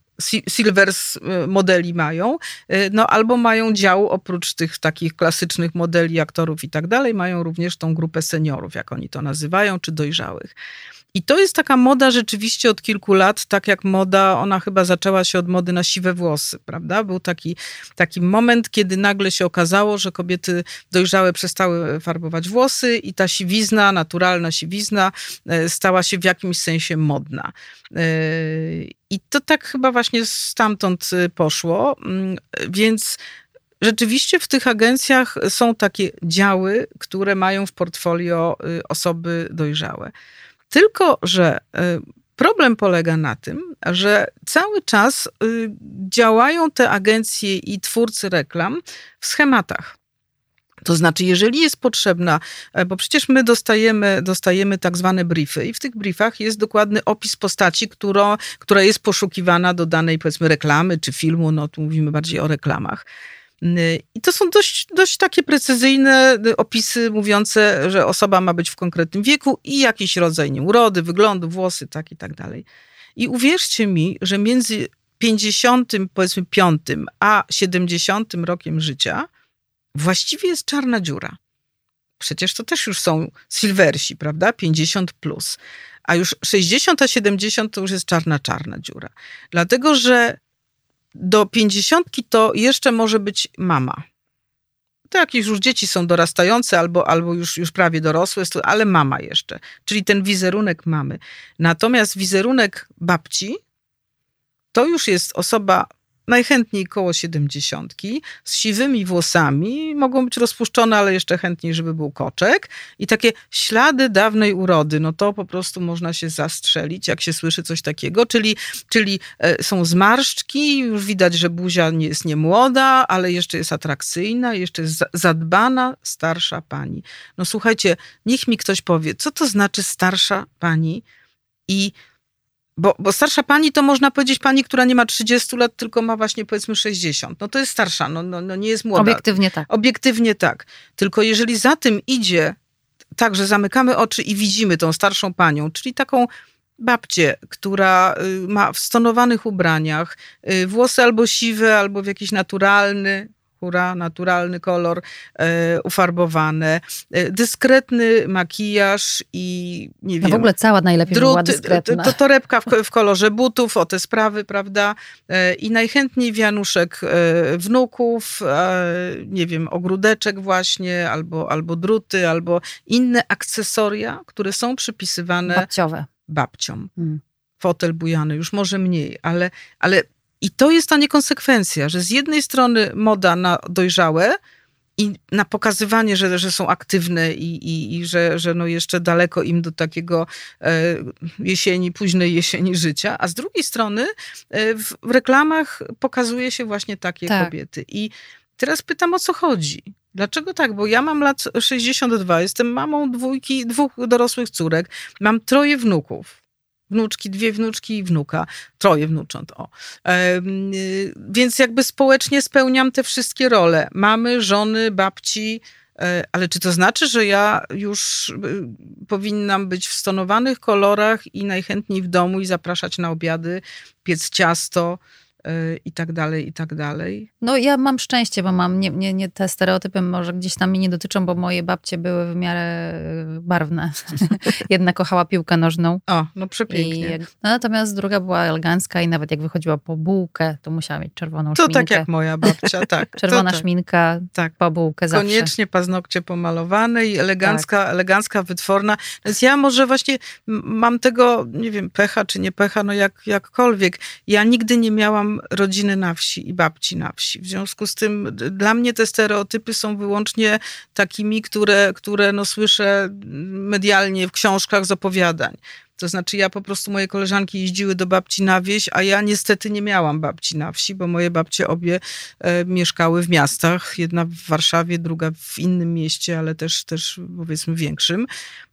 Silvers e, modeli mają, e, no albo mają dział oprócz tych takich klasycznych modeli, aktorów i tak dalej, mają również tą grupę seniorów, jak oni to nazywają, czy dojrzałych. I to jest taka moda rzeczywiście od kilku lat, tak jak moda, ona chyba zaczęła się od mody na siwe włosy, prawda? Był taki, taki moment, kiedy nagle się okazało, że kobiety dojrzałe przestały farbować włosy i ta siwizna, naturalna siwizna e, stała się w jakimś sensie modna. E, I to tak chyba właśnie stamtąd e, poszło, Mm, więc rzeczywiście w tych agencjach są takie działy, które mają w portfolio y, osoby dojrzałe. Tylko, że y, problem polega na tym, że cały czas y, działają te agencje i twórcy reklam w schematach. To znaczy, jeżeli jest potrzebna, e, bo przecież my dostajemy, dostajemy tak zwane briefy i w tych briefach jest dokładny opis postaci, którą, która jest poszukiwana do danej powiedzmy reklamy czy filmu, no tu mówimy bardziej o reklamach. Y, I to są dość, dość takie precyzyjne y, opisy mówiące, że osoba ma być w konkretnym wieku i jakiś rodzaj nie, urody, wyglądu, włosy, tak i tak dalej. I uwierzcie mi, że między 50, powiedzmy 5, a 70 rokiem życia właściwie jest czarna dziura. Przecież to też już są silversi, prawda? 50 plus. A już 60, a 70 to już jest czarna, czarna dziura. Dlatego, że do 50 to jeszcze może być mama. to jakieś już dzieci są dorastające albo, albo już, już prawie dorosłe, ale mama jeszcze. Czyli ten wizerunek mamy. Natomiast wizerunek babci to już jest osoba najchętniej koło siedemdziesiątki, z siwymi włosami, mogą być rozpuszczone, ale jeszcze chętniej, żeby był koczek. I takie ślady dawnej urody, no to po prostu można się zastrzelić, jak się słyszy coś takiego, czyli, czyli e, są zmarszczki, już widać, że buzia nie jest niemłoda, ale jeszcze jest atrakcyjna, jeszcze jest zadbana, starsza pani. No słuchajcie, niech mi ktoś powie, co to znaczy starsza pani i bo, bo starsza pani to można powiedzieć pani, która nie ma 30 lat, tylko ma właśnie powiedzmy 60. No to jest starsza, no, no, no nie jest młoda. Obiektywnie tak. Obiektywnie tak. Tylko jeżeli za tym idzie tak, że zamykamy oczy i widzimy tą starszą panią, czyli taką babcię, która y, ma w stonowanych ubraniach, y, włosy albo siwe, albo w jakiś naturalny, hura, naturalny kolor, e, ufarbowane, dyskretny makijaż i nie wiem. No w ogóle cała najlepiej druty, była dyskretna. To, torebka w, w kolorze butów, o te sprawy, prawda? E, I najchętniej wianuszek e, wnuków, nie wiem, ogródeczek właśnie, albo, albo druty, albo inne akcesoria, które są przypisywane Babciowe. babciom. Hmm. Fotel bujany, już może mniej, ale, ale i to jest ta niekonsekwencja, że z jednej strony moda na dojrzałe i na pokazywanie, że, że są aktywne i, i, i że, że no jeszcze daleko im do takiego e, jesieni, późnej jesieni życia, a z drugiej strony e, w reklamach pokazuje się właśnie takie tak. kobiety. I teraz pytam, o co chodzi? Dlaczego tak? Bo ja mam lat 62, jestem mamą dwójki, dwóch dorosłych córek, mam troje wnuków wnuczki, dwie wnuczki i wnuka, troje wnucząt, o. E, więc jakby społecznie spełniam te wszystkie role. Mamy, żony, babci, e, ale czy to znaczy, że ja już y, powinnam być w stonowanych kolorach i najchętniej w domu i zapraszać na obiady, piec ciasto, Y, i tak dalej, i tak dalej. No ja mam szczęście, bo mam, nie, nie, nie te stereotypy może gdzieś tam mnie nie dotyczą, bo moje babcie były w miarę y, barwne. [laughs] Jedna kochała piłkę nożną. O, no przepięknie. I, no, natomiast druga była elegancka i nawet jak wychodziła po bułkę, to musiała mieć czerwoną to szminkę. To tak jak moja babcia, [laughs] tak. Czerwona tak. szminka, tak. po bułkę zawsze. Koniecznie paznokcie pomalowane i elegancka, tak. elegancka, wytworna. Więc ja może właśnie mam tego, nie wiem, pecha czy nie pecha, no jak, jakkolwiek. Ja nigdy nie miałam rodziny na wsi i babci na wsi. W związku z tym dla mnie te stereotypy są wyłącznie takimi, które, które no słyszę medialnie w książkach z opowiadań. To znaczy, ja po prostu, moje koleżanki jeździły do babci na wieś, a ja niestety nie miałam babci na wsi, bo moje babcie obie e, mieszkały w miastach. Jedna w Warszawie, druga w innym mieście, ale też, też powiedzmy większym.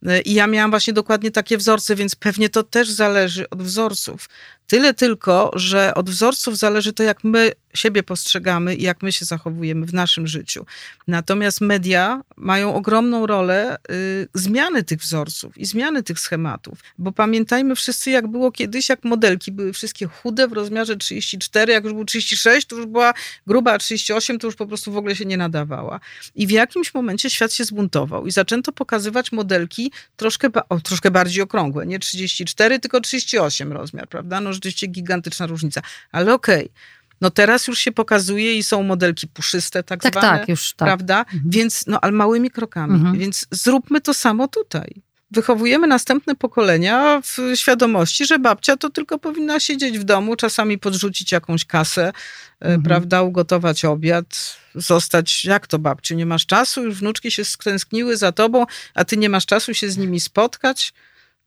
E, I ja miałam właśnie dokładnie takie wzorce, więc pewnie to też zależy od wzorców. Tyle tylko, że od wzorców zależy to, jak my siebie postrzegamy i jak my się zachowujemy w naszym życiu. Natomiast media mają ogromną rolę y, zmiany tych wzorców i zmiany tych schematów, bo pamiętajmy wszyscy, jak było kiedyś, jak modelki były wszystkie chude w rozmiarze 34, jak już był 36, to już była gruba, a 38 to już po prostu w ogóle się nie nadawała. I w jakimś momencie świat się zbuntował i zaczęto pokazywać modelki troszkę, o, troszkę bardziej okrągłe, nie 34, tylko 38 rozmiar, prawda? No rzeczywiście gigantyczna różnica, ale okej. Okay no teraz już się pokazuje i są modelki puszyste tak, tak zwane, tak, już, tak. prawda? Mhm. Więc, no ale małymi krokami. Mhm. Więc zróbmy to samo tutaj. Wychowujemy następne pokolenia w świadomości, że babcia to tylko powinna siedzieć w domu, czasami podrzucić jakąś kasę, e, mhm. prawda, ugotować obiad, zostać, jak to babciu, nie masz czasu, już wnuczki się stęskniły za tobą, a ty nie masz czasu się z nimi spotkać.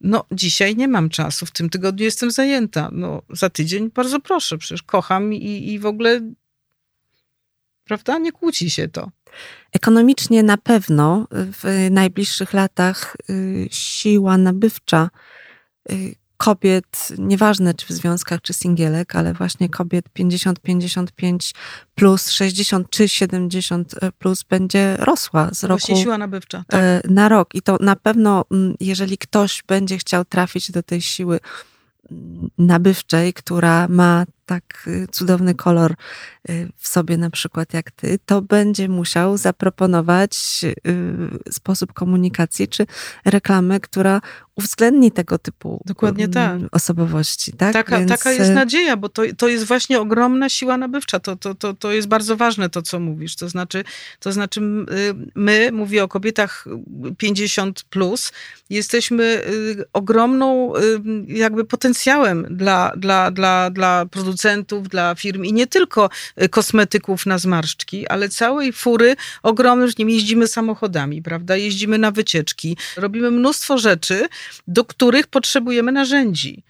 No, dzisiaj nie mam czasu, w tym tygodniu jestem zajęta. No, za tydzień bardzo proszę, przecież kocham i, i w ogóle, prawda, nie kłóci się to. Ekonomicznie na pewno w najbliższych latach y, siła nabywcza y, kobiet, nieważne czy w związkach, czy singielek, ale właśnie kobiet 50-55 plus, 60 czy 70 plus będzie rosła z roku właśnie siła nabywcza, tak. E, na rok. I to na pewno, mm, jeżeli ktoś będzie chciał trafić do tej siły mm, nabywczej, która ma tak y, cudowny kolor y, w sobie, na przykład jak ty, to będzie musiał zaproponować sposób komunikacji czy reklamę, która uwzględni tego typu Dokładnie mm, tak. osobowości. Tak? Taka, Więc... taka jest nadzieja, bo to, to jest właśnie ogromna siła nabywcza. To, to, to, to jest bardzo ważne to, co mówisz. To znaczy, to znaczy my, mówię o kobietach 50 plus, jesteśmy ogromną jakby potencjałem dla, dla, dla, dla producentów, dla firm i nie tylko y, kosmetyków na zmarszczki, ale całej fury ogromnej, że nie jeździmy samochodami, prawda? Jeździmy na wycieczki, robimy mnóstwo rzeczy, do których potrzebujemy narzędzi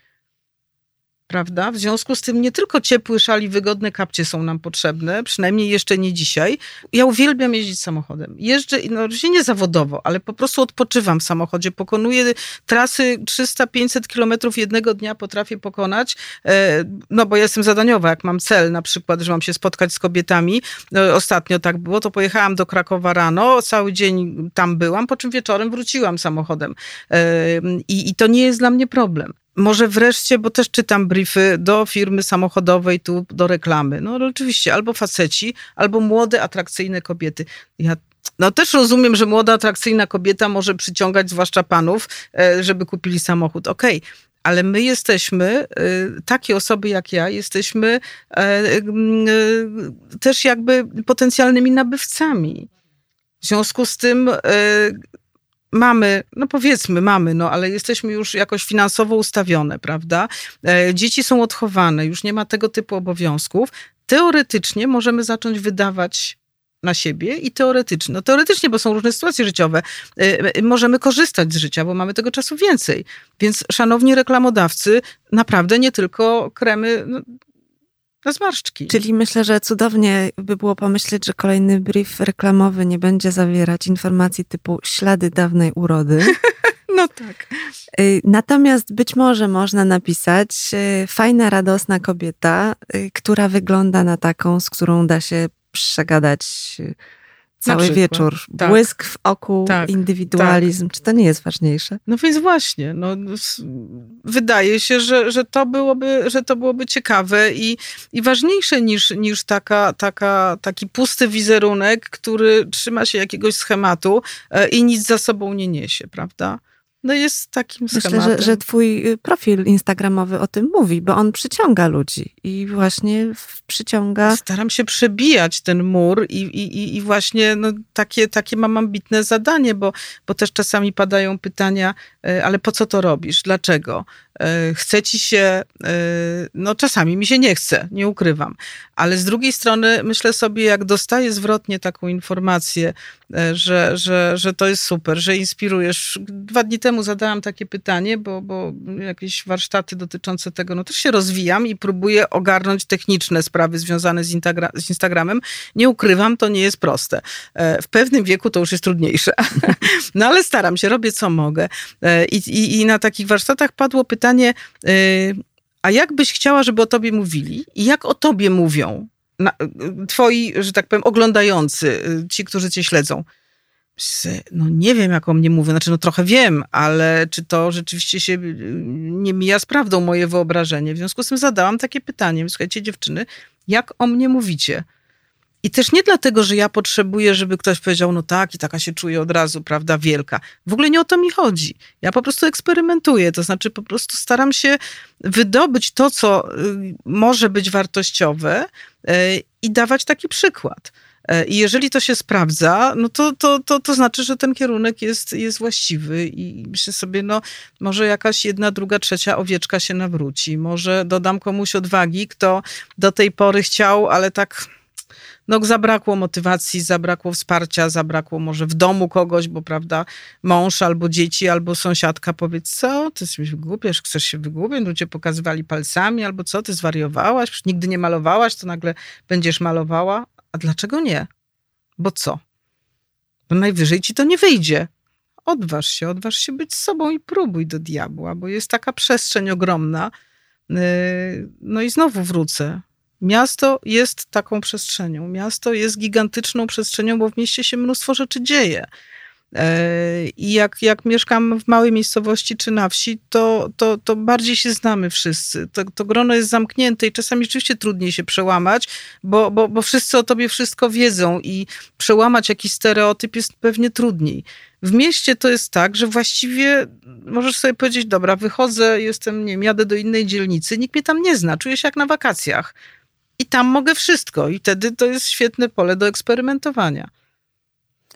prawda? W związku z tym nie tylko ciepły szal i wygodne kapcie są nam potrzebne, przynajmniej jeszcze nie dzisiaj. Ja uwielbiam jeździć samochodem. Jeżdżę, no oczywiście nie zawodowo, ale po prostu odpoczywam w samochodzie. Pokonuję trasy 300-500 kilometrów jednego dnia potrafię pokonać, e, no bo jestem zadaniowa, jak mam cel na przykład, że mam się spotkać z kobietami. No, ostatnio tak było, to pojechałam do Krakowa rano, cały dzień tam byłam, po czym wieczorem wróciłam samochodem. E, I, i to nie jest dla mnie problem może wreszcie, bo też czytam briefy do firmy samochodowej, tu do reklamy. No oczywiście, albo faceci, albo młode, atrakcyjne kobiety. Ja no też rozumiem, że młoda, atrakcyjna kobieta może przyciągać zwłaszcza panów, e, żeby kupili samochód. Okej, okay. Ale my jesteśmy, e, takie osoby jak ja, jesteśmy e, też jakby potencjalnymi nabywcami. W związku z tym mamy, no powiedzmy mamy, no ale jesteśmy już jakoś finansowo ustawione, prawda? E, dzieci są odchowane, już nie ma tego typu obowiązków. Teoretycznie możemy zacząć wydawać na siebie i teoretycznie. No teoretycznie, bo są różne sytuacje życiowe, e, możemy korzystać z życia, bo mamy tego czasu więcej. Więc szanowni reklamodawcy, naprawdę nie tylko kremy, no, na zmarszczki. Czyli myślę, że cudownie by było pomyśleć, że kolejny brief reklamowy nie będzie zawierać informacji typu ślady dawnej urody. [laughs] No tak. Y, natomiast być może można napisać y, fajna, radosna kobieta, y, która wygląda na taką, z którą da się przegadać cały wieczór. Tak. Błysk w oku, tak. indywidualizm. Tak. Czy to nie jest ważniejsze? No więc właśnie. No, wydaje się, że, że, to byłoby, że to byłoby ciekawe i, i ważniejsze niż, niż taka, taka, taki pusty wizerunek, który trzyma się jakiegoś schematu e, i nic za sobą nie niesie, prawda? No jest takim schematem. Myślę, że, że twój y, profil instagramowy o tym mówi, bo on przyciąga ludzi i właśnie przyciąga... Staram się przebijać ten mur i, i, i właśnie no, takie, takie mam ambitne zadanie, bo, bo też czasami padają pytania, e, ale po co to robisz? Dlaczego? E, chce ci się, no czasami mi się nie chce, nie ukrywam, ale z drugiej strony myślę sobie, jak dostaję zwrotnie taką informację, że, że, że to jest super, że inspirujesz. Dwa dni temu zadałam takie pytanie, bo, bo jakieś warsztaty dotyczące tego, no też się rozwijam i próbuję ogarnąć techniczne sprawy związane z, z Instagramem. Nie ukrywam, to nie jest proste. W pewnym wieku to już jest trudniejsze. [laughs] No ale staram się, robię co mogę. I, i, i na takich warsztatach padło pytanie, y, a jak byś chciała, żeby o tobie mówili i jak o tobie mówią na, twoi, że tak powiem, oglądający, ci, którzy cię śledzą? No nie wiem, jak o mnie mówią, znaczy no trochę wiem, ale czy to rzeczywiście się nie mija z prawdą moje wyobrażenie? W związku z tym zadałam takie pytanie, słuchajcie dziewczyny, jak o mnie mówicie? I też nie dlatego, że ja potrzebuję, żeby ktoś powiedział, no tak, i taka się czuje od razu, prawda, wielka. W ogóle nie o to mi chodzi. Ja po prostu eksperymentuję, to znaczy po prostu staram się wydobyć to, co y, może być wartościowe y, i dawać taki przykład. Y, I jeżeli to się sprawdza, no to, to, to, to znaczy, że ten kierunek jest, jest właściwy i myślę sobie, no może jakaś jedna, druga, trzecia owieczka się nawróci. Może dodam komuś odwagi, kto do tej pory chciał, ale tak no zabrakło motywacji, zabrakło wsparcia, zabrakło może w domu kogoś, bo prawda, mąż albo dzieci, albo sąsiadka powiedz, co, ty się wygłupiesz, chcesz się wygłupić, ludzie pokazywali palcami, albo co, ty zwariowałaś, nigdy nie malowałaś, to nagle będziesz malowała, a dlaczego nie? Bo co? Bo najwyżej ci to nie wyjdzie. Odważ się, odważ się być sobą i próbuj do diabła, bo jest taka przestrzeń ogromna. Yy, no i znowu wrócę. Miasto jest taką przestrzenią. Miasto jest gigantyczną przestrzenią, bo w mieście się mnóstwo rzeczy dzieje. E, I jak, jak mieszkam w małej miejscowości czy na wsi, to, to, to bardziej się znamy wszyscy. To, to grono jest zamknięte i czasami rzeczywiście trudniej się przełamać, bo, bo, bo wszyscy o tobie wszystko wiedzą i przełamać jakiś stereotyp jest pewnie trudniej. W mieście to jest tak, że właściwie możesz sobie powiedzieć, dobra, wychodzę, jestem, nie wiem, jadę do innej dzielnicy, nikt mnie tam nie zna, czuję się jak na wakacjach. I tam mogę wszystko i wtedy to jest świetne pole do eksperymentowania.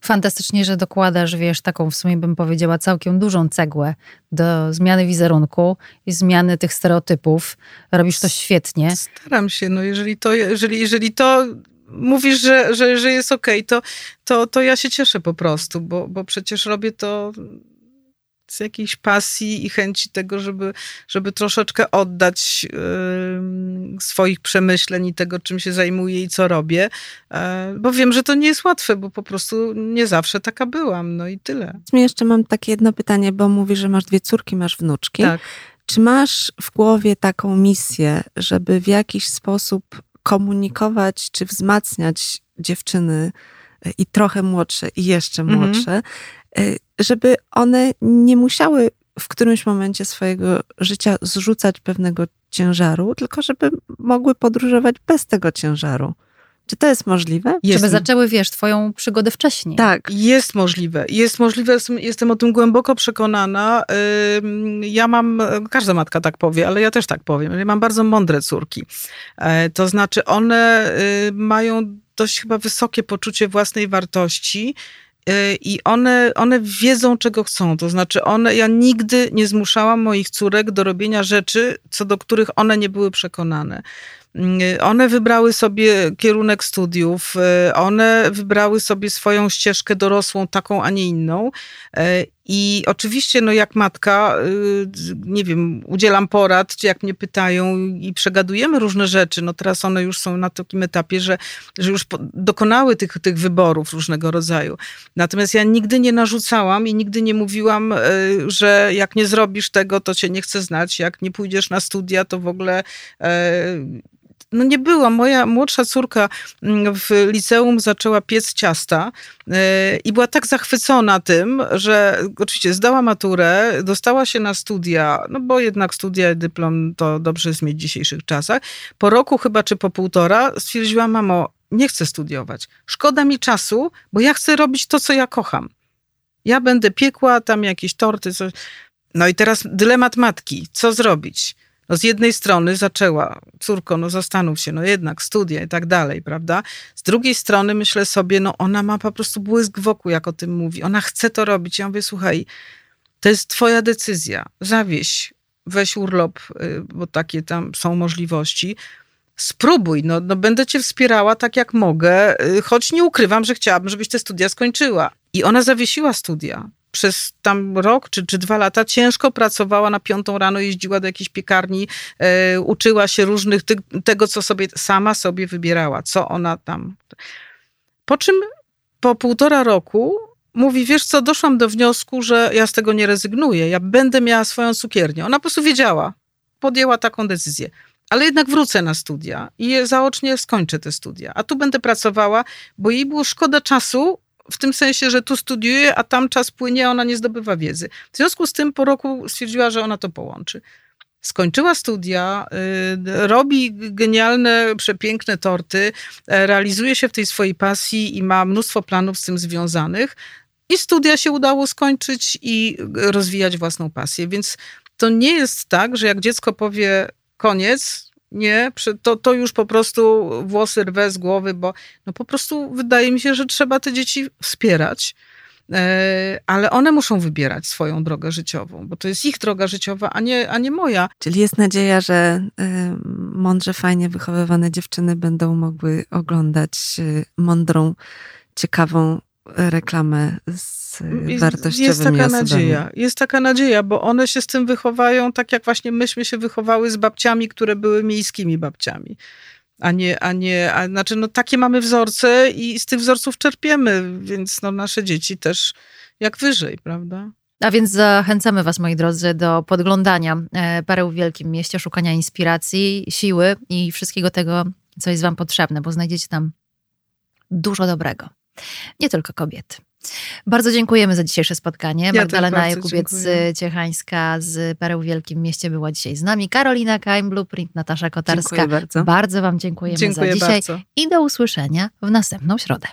Fantastycznie, że dokładasz, wiesz, taką w sumie bym powiedziała całkiem dużą cegłę do zmiany wizerunku i zmiany tych stereotypów. Robisz to świetnie. Staram się, no jeżeli to, jeżeli, jeżeli to mówisz, że, że, że jest okej, okay, to, to, to ja się cieszę po prostu, bo, bo przecież robię to z jakiejś pasji i chęci tego, żeby, żeby troszeczkę oddać swoich przemyśleń i tego, czym się zajmuję i co robię, yy, bo wiem, że to nie jest łatwe, bo po prostu nie zawsze taka byłam, no i tyle. Jeszcze mam takie jedno pytanie, bo mówisz, że masz dwie córki, masz wnuczki. Tak. Czy masz w głowie taką misję, żeby w jakiś sposób komunikować czy wzmacniać dziewczyny e, i trochę młodsze i jeszcze mhm. młodsze, mhm. żeby one nie musiały w którymś momencie swojego życia zrzucać pewnego ciężaru, tylko żeby mogły podróżować bez tego ciężaru. Czy to jest możliwe? Jest. Żeby zaczęły, wiesz, twoją przygodę wcześniej. Tak. Jest możliwe. Jest możliwe, jestem o tym głęboko przekonana. Ja mam, każda matka tak powie, ale ja też tak powiem. Ja mam bardzo mądre córki. E, to znaczy one y, mają dość chyba wysokie poczucie własnej wartości i one, one wiedzą, czego chcą. To znaczy, one, ja nigdy nie zmuszałam moich córek do robienia rzeczy, co do których one nie były przekonane. Mm, one wybrały sobie kierunek studiów, y, one wybrały sobie swoją ścieżkę dorosłą, taką, a nie inną. Y, I oczywiście, no jak matka, y, nie wiem, udzielam porad, czy jak mnie pytają i przegadujemy różne rzeczy. No teraz one już są na takim etapie, że, że już dokonały tych, tych wyborów różnego rodzaju. Natomiast ja nigdy nie narzucałam i nigdy nie mówiłam, że jak nie zrobisz tego, to cię nie chcę znać. Jak nie pójdziesz na studia, to w ogóle no nie była. Moja młodsza córka mm, w liceum zaczęła piec ciasta e, i była tak zachwycona tym, że oczywiście zdała maturę, dostała się na studia, no bo jednak studia, dyplom to dobrze jest mieć w dzisiejszych czasach. Po roku chyba, czy po półtora stwierdziła, mamo, nie chcę studiować. Szkoda mi czasu, bo ja chcę robić to, co ja kocham. Ja będę piekła tam jakieś torty, coś. No i teraz dylemat matki. Co zrobić? No z jednej strony zaczęła, córko, no zastanów się, no jednak studia i tak dalej, prawda? Z drugiej strony myślę sobie, no ona ma po prostu błysk wokół, jak o tym mówi. Ona chce to robić. Ja mówię, słuchaj, to jest twoja decyzja. Zawieś, weź urlop, y, bo takie tam są możliwości. Spróbuj, no, no będę cię wspierała tak jak mogę, y, choć nie ukrywam, że chciałabym, żebyś te studia skończyła. I ona zawiesiła studia przez tam rok czy, czy dwa lata ciężko pracowała na piątą rano, jeździła do jakiejś piekarni, e, uczyła się różnych, ty, tego co sobie sama sobie wybierała, co ona tam. Po czym po półtora roku mówi, wiesz co, doszłam do wniosku, że ja z tego nie rezygnuję, ja będę miała swoją cukiernię. Ona po prostu wiedziała, podjęła taką decyzję. Ale jednak wrócę na studia i zaocznie skończę te studia. A tu będę pracowała, bo jej było szkoda czasu w tym sensie, że tu studiuje, a tam czas płynie, a ona nie zdobywa wiedzy. W związku z tym po roku stwierdziła, że ona to połączy. Skończyła studia, y, robi genialne, przepiękne torty, y, realizuje się w tej swojej pasji i ma mnóstwo planów z tym związanych. I studia się udało skończyć i rozwijać własną pasję. Więc to nie jest tak, że jak dziecko powie koniec, nie, to, to już po prostu włosy rwę z głowy, bo no po prostu wydaje mi się, że trzeba te dzieci wspierać. E, ale one muszą wybierać swoją drogę życiową, bo to jest ich droga życiowa, a nie, a nie moja. Czyli jest nadzieja, że e, mądrze, fajnie wychowywane dziewczyny będą mogły oglądać e, mądrą, ciekawą reklamę z wartościowymi Jest taka osobami. nadzieja, jest taka nadzieja, bo one się z tym wychowają tak jak właśnie myśmy się wychowały z babciami, które były miejskimi babciami. A nie, a nie, a, znaczy no takie mamy wzorce i z tych wzorców czerpiemy, więc no nasze dzieci też jak wyżej, prawda? A więc zachęcamy Was, moi drodzy, do podglądania e, pereł w Wielkim Mieście, szukania inspiracji, siły i wszystkiego tego, co jest Wam potrzebne, bo znajdziecie tam dużo dobrego nie tylko kobiety. Bardzo dziękujemy za dzisiejsze spotkanie. Ja Magdalena. Jakubiec-Ciechańska z Pereł w Wielkim Mieście była dzisiaj z nami. Karolina Kaim, Blueprint, Natasza Kotarska. Dziękuję bardzo. Bardzo Wam dziękujemy Dziękuję za dzisiaj bardzo. i do usłyszenia w następną środę.